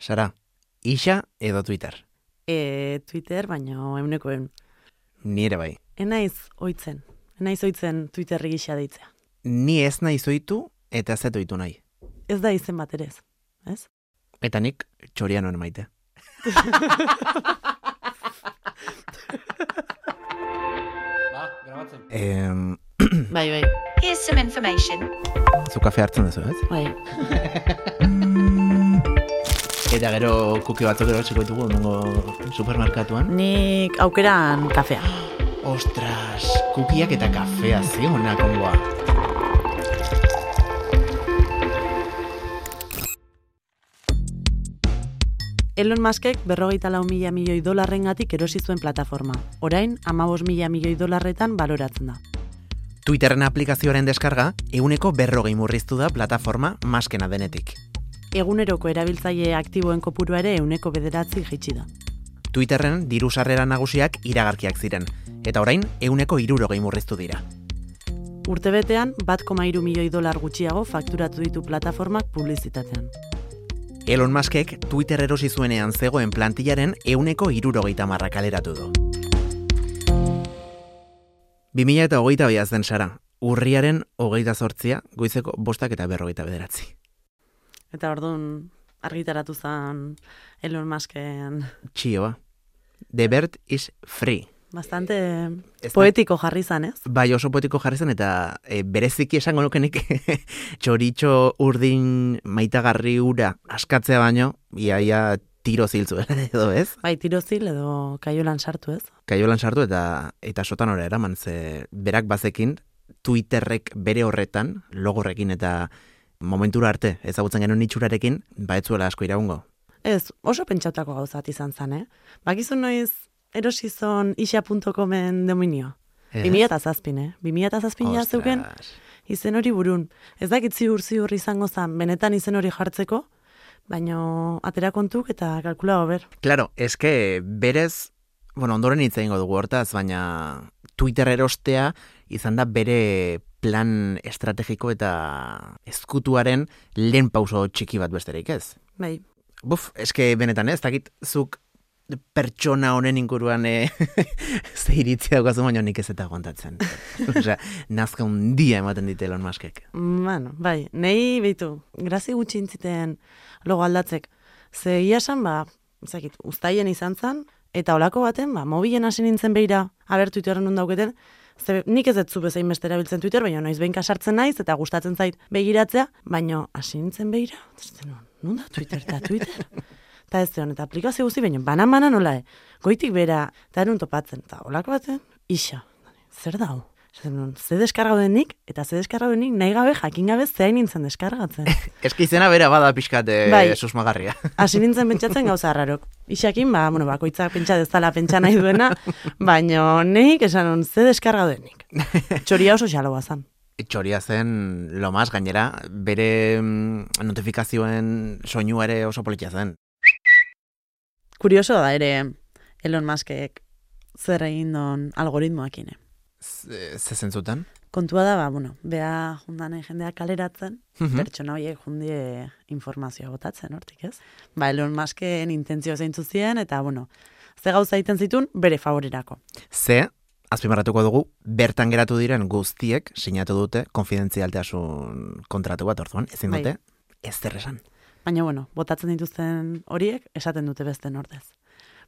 Sara, isa edo Twitter? E, Twitter, baina euneko eun. Nire bai. Enaiz oitzen. Enaiz oitzen Twitter gisa deitzea. Ni ez nahi zoitu eta ez oitu nahi. Ez da izen bat ere ez. Ez? Eta nik txorianoen maite. Ba, grabatzen. Em, Bai, bai. Here's some information. zu kafe hartzen duzu, ez? Bai. Eta gero kuki batzuk ero txeko ditugu nengo supermerkatuan. Nik aukeran kafea. Ostras, kukiak eta kafea ziona kongoa. Elon Muskek berrogeita lau mila milioi dolarrengatik erosi zuen plataforma. Orain, amabos mila milioi dolarretan baloratzen da. Twitterren aplikazioaren deskarga, euneko berrogei murriztu da plataforma maskena denetik. Eguneroko erabiltzaile aktiboen kopurua ere euneko bederatzi jaitsi da. Twitterren diru sarrera nagusiak iragarkiak ziren, eta orain euneko irurogei murriztu dira. Urtebetean, bat koma iru milioi dolar gutxiago fakturatu ditu plataformak publizitatean. Elon Muskek Twitter erosi zuenean zegoen plantillaren euneko irurogeita marra kaleratu du. 2000 eta hogeita zen sara, urriaren hogeita zortzia, goizeko bostak eta berrogeita bederatzi. Eta orduan argitaratu zen Elon Musken Txioa. The bird is free. bastante Ez da- poetiko jarri zan, ez? Bai oso poetiko jarri zen eta e, bereziki esango nukenik txoritxo urdin maitagarri ura askatzea baino, iaia tiro ziltzu edo ez? Bai, tirozil edo kaiolan sartu, ez? Kaiolan sartu eta eta sotanora eraman ze berak bazekin Twitterrek bere horretan logorrekin eta momentura arte ezagutzen genuen itxurarekin ba ez zuela asko iraungo. Ez, oso pentsatako gauzat izan zen, eh? Bakizu noiz erosi zon isa.comen dominio. Ez? 2000 eta zazpin, eh? 2000 eta zazpin ja zeuken izen hori burun. Ez dakit ziur ziur izango zen, benetan izen hori jartzeko, baino atera kontuk eta kalkula ber. Claro, eske berez, bueno, ondoren hitz egingo dugu hortaz, baina Twitter erostea izan da bere plan estrategiko eta ezkutuaren lehen pauso txiki bat besterik ez. Bai, Buf, eske benetan ez, dakit zuk pertsona honen inguruan e, ze iritzia daukazu baina nik ez eta aguantatzen. Osea, nazka undia ematen dite Elon Muskek. bueno, bai, nei behitu, grazi gutxi intziten logo aldatzek. Ze ia esan, ba, zakit, ustaien izan zen, eta olako baten, ba, mobilen hasi nintzen beira, aber Twitterren nun dauketen, ze nik ez dut bezain beste erabiltzen Twitter, baina noiz behin sartzen naiz, eta gustatzen zait begiratzea, baina hasi nintzen esaten nuen, nun da Twitter eta Twitter? Eta ez zion, eta aplikazio guzti, baina banan-banan nola, eh? goitik bera, eta erun topatzen, eta olako baten, isa, zer da hau? Nuen, ze deskargau denik, eta ze deskargau denik nahi gabe jakin gabe zein nintzen deskargatzen. Eske izena bera bada pixkat e, Bai. susmagarria. Hasi nintzen pentsatzen gauza harrarok. Isakin, ba, bueno, bakoitzak pentsa dezala pentsa nahi duena, baina nik esan nun, ze deskargau denik. Txoria oso xaloa zan. Txoria zen lo más gainera, bere mm, notifikazioen soinu ere oso politia zen. Kurioso da ere Elon Muskek zer egin don algoritmoakin. Ze ze zentzutan? Kontua da, ba, bueno, bea jundane jendeak kaleratzen, Mhm. pertsona horiek jundie informazioa botatzen, hortik ez? Ba, Elon Musken intentzio zeintzu ziren, eta, bueno, ze gauza egiten zitun, bere favorerako. Ze, azpimarratuko dugu, bertan geratu diren guztiek sinatu dute konfidentzialtasun kontratu bat orduan, ezin Bai. dute, ez zer esan. Baina, bueno, botatzen dituzten horiek, esaten dute beste ordez.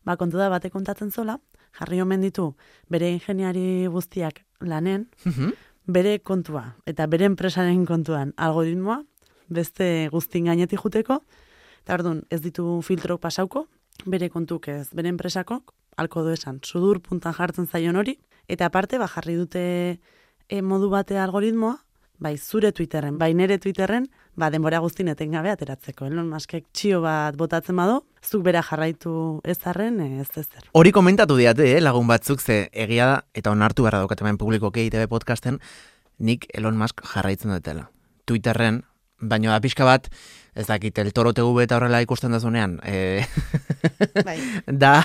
Ba, kontu da bate kontatzen zola, jarri omen ditu bere ingeniari guztiak lanen, Mhm. bere kontua eta bere enpresaren kontuan algoritmoa, beste guztin gainetik juteko, eta orduan ez ditu filtrok pasauko, bere kontuk ez, bere enpresakok, alko du esan, sudur puntan jartzen zaion hori, eta aparte, ba, jarri dute e, modu bate algoritmoa, bai zure Twitterren, bai nere Twitterren, ba denbora guztin etengabe ateratzeko. Elon Muskek txio bat botatzen badu, zuk bera jarraitu ez arren, ez ezer. Hori komentatu diate, eh, lagun batzuk, ze egia da, eta onartu beharra daukat hemen publikoki ITV podcasten, nik Elon Musk jarraitzen dutela. Twitterren, baino da pixka bat, ez dakit, el toro TV eta horrela ikusten dazunean, e, Bai. da,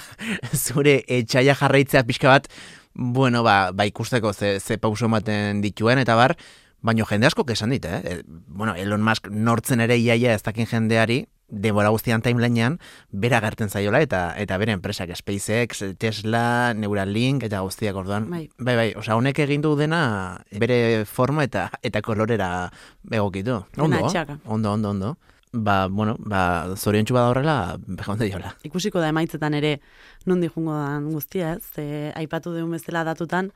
zure etxaia jarraitzea pixka bat, bueno, ba, ba ikusteko ze, ze pauso ematen dituen, eta bar, baino jende asko esan dit, eh? E, bueno, Elon Musk nortzen ere iaia ez dakin jendeari, denbora guztian timelinean, bera gerten zaiola eta eta bere enpresak SpaceX, Tesla, Neuralink eta guztiak orduan. Bai. bai, bai osea honek egin du dena bere forma eta eta kolorera egokitu. Ondo, etxaka. ondo, ondo, ondo. Ba, bueno, ba, zoriontsu bada horrela, begondo jola. Ikusiko da emaitzetan ere nondi jungo dan guztia, ez? Aipatu deun bezala datutan,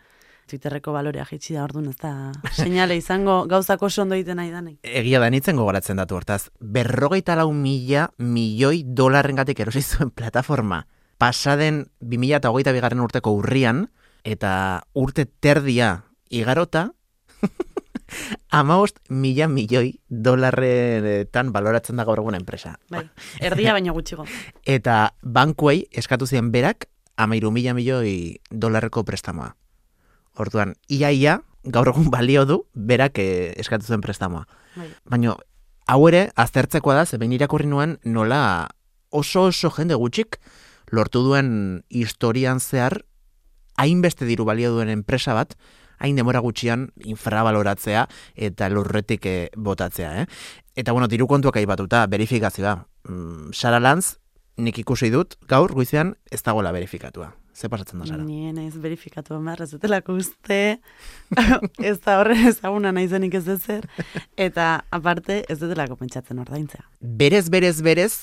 Twitterreko balorea jitsi da orduan, ez da seinale izango gauzako oso ondo egiten nahi danei. Egia da nitzen gogoratzen datu hortaz. Berrogeita lau mila milioi dolarrengatik erosi zuen plataforma. Pasaden 2008 bigarren urteko urrian, eta urte terdia igarota, amaost mila milioi dolarretan baloratzen da gaur egun enpresa. Bai, erdia baino gutxigo. Eta bankuei eskatu zien berak amairu mila milioi dolarreko prestamoa. Orduan, ia-ia, gaur egun balio du berak eh, eskatu zuen prestamoa. Bai. Baina, hau ere, aztertzekoa da, ze behin irakurri nuen nola oso oso jende gutxik lortu duen historian zehar hainbeste diru balio duen enpresa bat, hain demora gutxian infravaloratzea eta lurretik eh, botatzea, eh? Eta bueno, diru kontuak aipatuta, verifikazioa. Mm, Sara Lanz, nik ikusi dut, gaur, guizean, ez dagoela verifikatua. Ze pasatzen da, Sara? Ni naiz verifikatu behar, ez dutelako uste, ez da horren ezaguna naizenik ez ezer, eta aparte ez dutelako pentsatzen ordaintzea. Berez, berez, berez,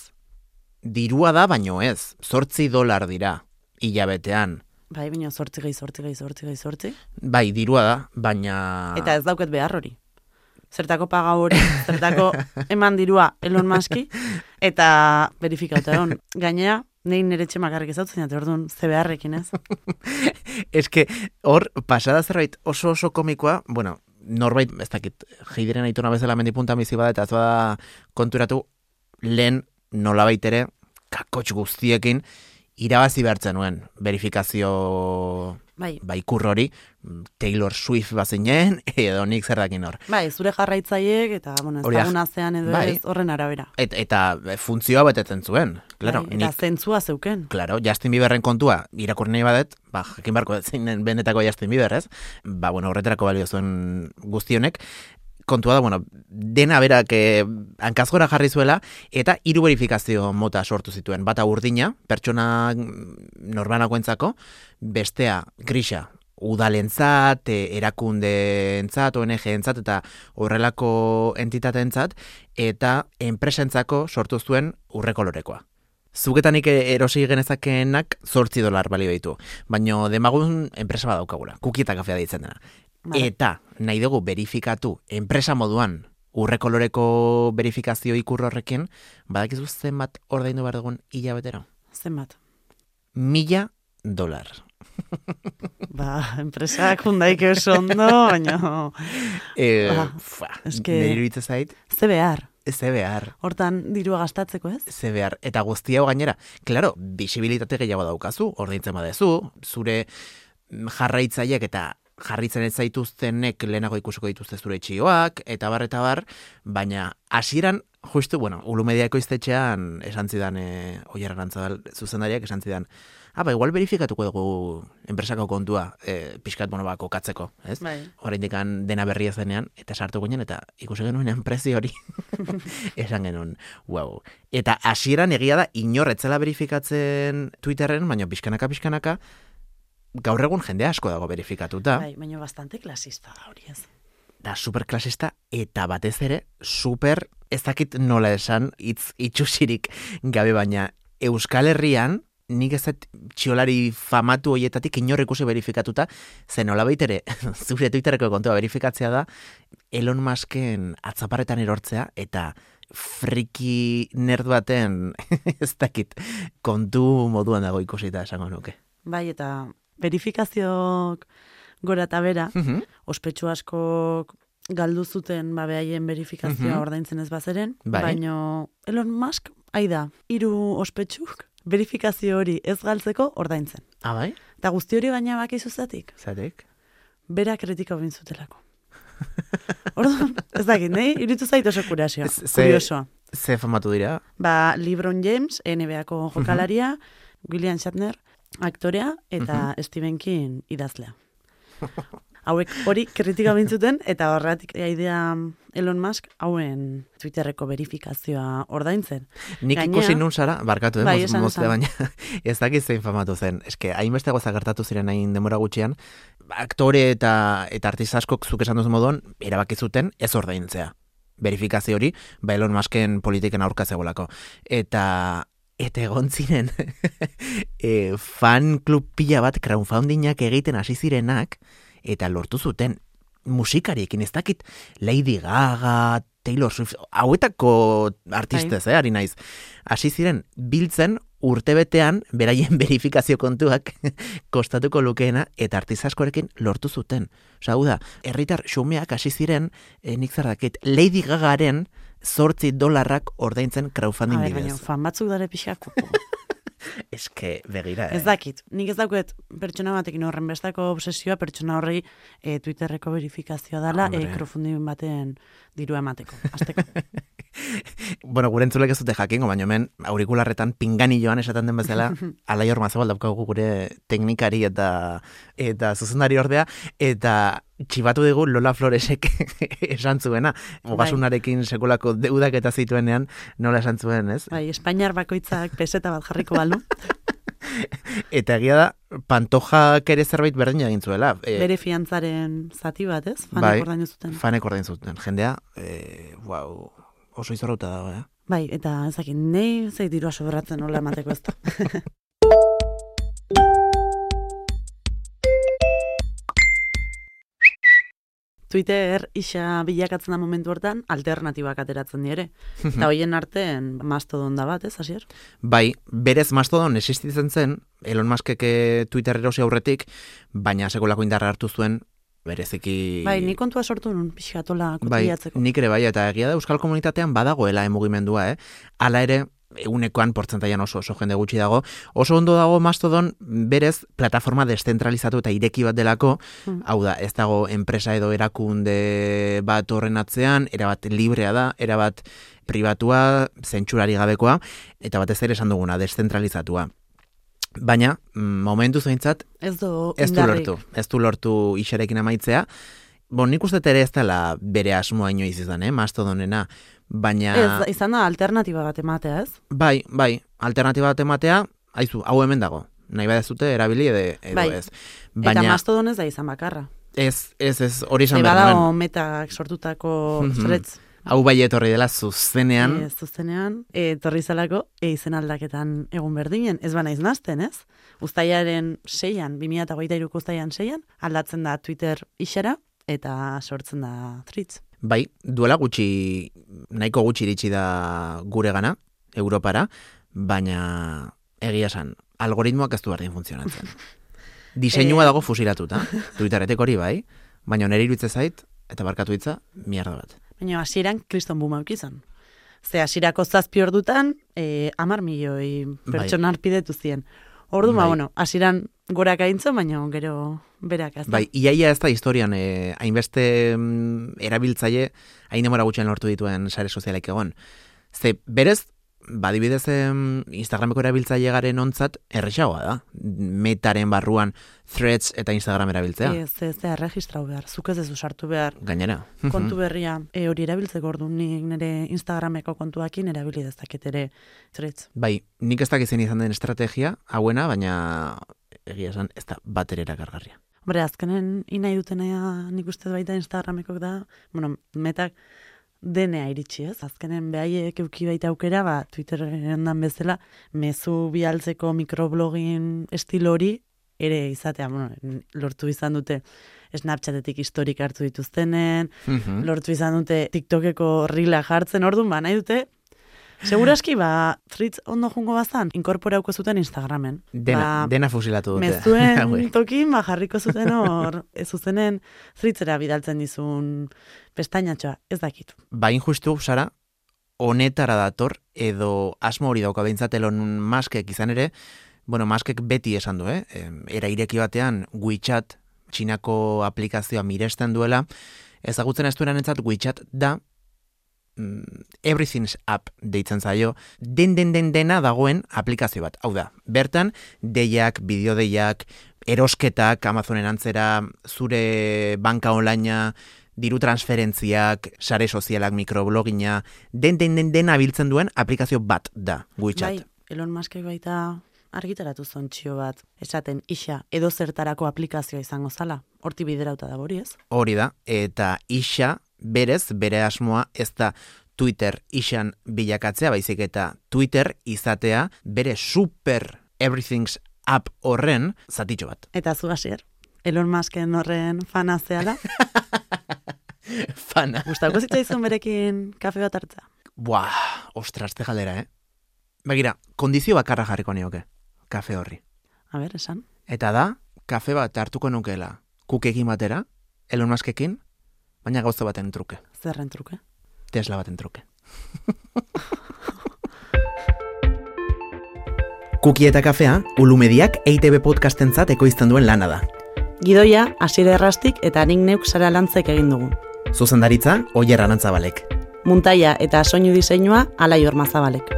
dirua da, baino ez. Zortzi dolar dira, hilabetean. Bai, baina sortzi gehi, sortzi gehi, sortzi gehi, sortzi. Bai, dirua da, baina... Eta ez dauket behar hori. Zertako paga hori, zertako eman dirua Elon Muski, eta verifikatu egon. Gainera, nein nire txemakarrik ezautzen jate, orduan, ze beharrekin ez. Eske, hor, pasada zerbait oso oso komikoa, bueno, norbait, ez dakit, jeidiren aitona bezala mendipunta bizi bada, eta ez konturatu, lehen nolabait ere, kakotx guztiekin, irabazi behartzen nuen, verifikazio Bai, bai hori, Taylor Swift bazinen, edo nik zer dakin hor. bai, zure jarraitzaileek eta, bueno, ezaguna zean edo Bai. ez horren arabera. Et, eta funtzioa betetzen zuen. Claro, bai, eta nik, zentzua zeuken. claro, Justin Bieberren kontua, irakurri nahi badet, ba, jakin barko zeinen benetako Justin Bieber, ez? Ba, bueno, horretarako balio zuen guztionek, kontua da, bueno, dena berak eh, hankazgora jarri zuela, eta hiru verifikazio mota sortu zituen. Bata urdina, pertsona norbanakoentzako, bestea grisa, udalentzat, e, erakundeentzat, ONG-entzat eta horrelako entitateentzat eta enpresentzako sortu zuen urrekolorekoa. Zugetanik erosi genezakeenak zortzi dolar balio ditu. Baina demagun enpresa bat daukagula, kuki eta kafea deitzen dena. Vale. Eta nahi dugu verifikatu enpresa moduan urrekoloreko verifikazio ikur horrekin, badakizu zenbat ordaindu behar dugun hilabetero? Zenbat. Mila dolar. Ba, enpresak hundaike oso ondo, baina E, fua, eske- nire iruditzen zait, ze behar. ze behar, Hortan dirua gastatzeko, ez? ze behar. Eta guzti hau gainera, klaro, bisibilitate gehiago daukazu, ordaintzen badezu, zure mm, jarraitzaileak eta jarritzen ez zaituztenek lehenago ikusiko dituzte zure txioak, eta bar, eta bar, baina hasieran justu, bueno, ulumediako iztetxean esan zidan, e, oier arantzabal zuzendariak esan zidan, ah, ba, igual verifikatuko dugu enpresako kontua, e, pixkat, bueno, ba, kokatzeko, ez? Bai. oraindik dena berria zenean, eta sartu ginen, eta ikusi genuenean prezio hori. Esan genuen, wow. Eta hasieran egia da, inor etzela verifikatzen Twitterren, baina pixkanaka, pixkanaka, gaur egun jende asko dago verifikatuta, Bai, baina bastante klasista da hori ez. da superklasista, eta batez ere, super, ez dakit nola esan, hitz itxusirik gabe, baina Euskal Herrian, nik ez txiolari famatu hoietatik inor ikusi verifikatuta, zen nola ere, zure Twitterreko kontua verifikatzea da, Elon Musken atzaparretan erortzea, eta friki nerd baten, ez dakit, kontu moduan dago ikusita esango nuke. Bai, eta verifikazioak gora eta bera, Mhm. ospetsu askok galdu zuten ba behaien verifikazioa Mhm. ordaintzen ez bazeren, Bai. baino Elon Musk, aida, hiru ospetsuk verifikazio hori ez galtzeko ordaintzen. Ah, bai? Eta guzti hori baina bakizu zatik, Zatek? bera kritika bin zutelako. Orduan, ez dakit, nahi, iritu zait oso. Ez- ze- kuriosoa. Ze famatu dira? Ba, LeBron James, NBA-ko jokalaria, William Shatner, aktorea, eta Stephen King idazlea. hauek hori kritika bintzuten, eta horretik idea Elon Musk hauen Twitterreko verifikazioa ordaintzen. Nik Gainera- ikusi nun zara, barkatu, eh, Bai, moz- esan, moztea, esan. baina ez dakit zein famatu zen. Eske, hainbeste goza gertatu ziren hain demora gutxian, aktore eta eta artista askok zuk esan duzu modon, erabaki zuten ez ordaintzea. Verifikazio hori, ba Elon Musken politiken aurka zegoelako. Eta eta egon ziren e, fan klub pila bat crowdfundingak egiten hasi zirenak eta lortu zuten musikariekin ez dakit Lady Gaga, Taylor Swift, hauetako artistez, eh, ari naiz. Hasi ziren biltzen urtebetean beraien verifikazio kontuak kostatuko lukeena eta artista askorekin lortu zuten. Osa, hau da, herritar xumeak hasi ziren, eh, nik zer dakit, Lady Gagaren zortzi dolarrak ordaintzen crowdfunding ber, baina, bidez. fan batzuk dare pixako. Eske, begira, eh? Ez dakit, nik ez dauket pertsona batekin horren bestako obsesioa pertsona horri e, Twitterreko verifikazioa dela e, Hombre. crowdfunding baten dirua emateko. Azteko. bueno, gure entzulek ez dute jakingo, baina hemen aurikularretan pinganilloan esaten den bezala, alai hor mazabal daukagu gure teknikari eta eta zuzendari ordea, eta txibatu dugu Lola Floresek esan zuena, ogasunarekin sekulako deudak eta zituenean nola esan zuen, ez? bai, Espainiar bakoitzak peseta bat jarriko balu, Eta egia da, pantojak ere zerbait berdin egin zuela. E, bere fiantzaren zati bat, ez? Fanek bai. ordaindu zuten. Fanek ordain zuten. Jendea, e, wow, oso izorrauta dago, eh? Bai, eta ez dakit, nei zei dirua sobratzen nola emateko ez da. Twitter isa bilakatzen da momentu hortan, alternatibak ateratzen dire. Eta hoien artean mastodon da bat, ez, hasier? Bai, berez mastodon existitzen zen, Elon Muskek eh, Twitter erosi aurretik, baina sekolako indarra hartu zuen, bereziki... Bai, ni kontua sortu nun, pixkatola Bai, kotiatzeko. nik ere bai, eta egia da Euskal Komunitatean badagoela emugimendua, eh? Hala ere, egunekoan portzentaian oso oso jende gutxi dago. Oso ondo dago Mastodon berez plataforma deszentralizatu eta ireki bat delako, Mm. hau da, ez dago enpresa edo erakunde bat horren atzean, erabat librea da, erabat pribatua, zentsurari gabekoa, eta batez ere esan duguna, deszentralizatua. Baina, mm, momentu zeintzat, Ez du ez du lortu, ez du lortu isarekin amaitzea. Bon, nik uste ere ez dela bere asmoa inoiz izan, eh, mastodonena. Baina, Ez, izan da alternatiba bat ematea, ez? bai, bai, alternatiba bat ematea, haizu, hau hemen dago. Nahi badezute erabili edo, edo Bai. ez. Eta Baina mastodon ez da izan bakarra. ez, ez, ez, hori esan Ze behar metak sortutako Mhm. threads. Hau bai etorri dela zuzenean, E, zuzenean, e, etorri zelako, e, izen aldaketan egun berdinen, ez bana iznazten, ez? Uztailaren seian, 2008 uztailan seian, aldatzen da Twitter isera, eta sortzen da threads. bai, duela gutxi, nahiko gutxi iritsi da gure gana, Europara, baina egia esan, algoritmoak ez du berdin funtzionatzen. Diseinua Eh. dago fusilatuta, Twitteretek hori bai, baina nire iruditze zait, eta barkatu hitza, mierda bat. Baina hasieran kriston boom izan. Ze hasierako zazpi ordutan, e, amar milioi pertsona arpidetu zien. Ordu, ba, Bai. bueno, hasieran gorak aintzen, baina gero berak ez da. Bai, iaia ez da historian eh, hainbeste mm, erabiltzaile hain demora gutxen lortu dituen sare sozialek egon. Ze, berez, badibidez Instagrameko erabiltzaile garen ontzat errexagoa da. Metaren barruan threads eta Instagram erabiltzea. Ez, ez da, erregistrau behar, zuk ez ez sartu behar. Gainera. kontu berria e, hori erabiltzeko ordu nik nire Instagrameko kontuakin erabili dezaket ere threads. Bai, nik ez dakit zein izan den estrategia, hauena, baina egia esan ez da bat ere erakargarria. Hombre, azkenen inai dutena nik uste baita Instagramekok da, bueno, metak denea iritsi ez. Azkenen behaiek euki baita aukera, ba, Twitterren dan bezala, mezu bialtzeko mikroblogin estilo hori, ere izatea, bueno, lortu izan dute Snapchatetik historik hartu dituztenen, Mhm. lortu izan dute TikTokeko rila jartzen, orduan ba, nahi dute, Seguraski, ba, threads ondo jungo bazan, inkorporauko zuten Instagramen. Dena, ba, dena fusilatu dute. Mezuen Hauek. tokin, ba, jarriko zuten hor, ez zuzenen threadsera bidaltzen dizun pestainatxoa, ez dakit. ba injustu, Sara, honetara dator, edo asmo hori dauka behintzat Elon Muskek izan ere, bueno, Muskek beti esan du, eh? Era ireki batean, WeChat, txinako aplikazioa miresten duela, ezagutzen ez duenan entzat, WeChat da, mm, Everything's App deitzen zaio, den den den dena dagoen aplikazio bat. Hau da, bertan, deiak, bideodeiak, erosketak Amazonen antzera, zure banka onlaina, diru transferentziak, sare sozialak, mikroblogina, den den den den abiltzen duen aplikazio bat da, WeChat. Bai, Elon Muskek baita argitaratu zontxio bat, esaten isa edo zertarako aplikazioa izango zala, horti biderauta da hori ez? Hori da, eta isa berez, bere asmoa ez da Twitter isan bilakatzea, baizik eta Twitter izatea bere super everything's app horren zatitxo bat. Eta zu hasier, Elon Musken horren fana zeala, Fana. gustako zitzaizun berekin kafe bat hartza. Buah, ostras, te galera, eh? Begira, kondizio bakarra jarriko nioke, kafe horri. A ber, esan. Eta da, kafe bat hartuko nukeela, kukekin batera, Elon Muskekin, baina gauza baten truke, Zerren truke. Tesla baten truke. Kuki eta kafea, Ulumediak EITB podcastentzat ekoizten duen lana da. Gidoia, hasiera errastik eta nik neuk sara lantzek egin dugu. Zuzendaritza, Oier Arantzabalek. Muntaia eta soinu diseinua Alai Ormazabalek.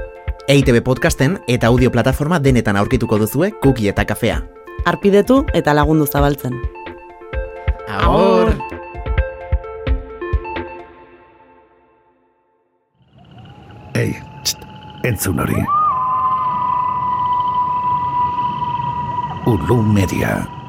EITB podcasten eta audio plataforma denetan aurkituko duzue Kuki eta kafea. Arpidetu eta lagundu zabaltzen. Agur! Ei, txt, entzun hori. Ulu Media.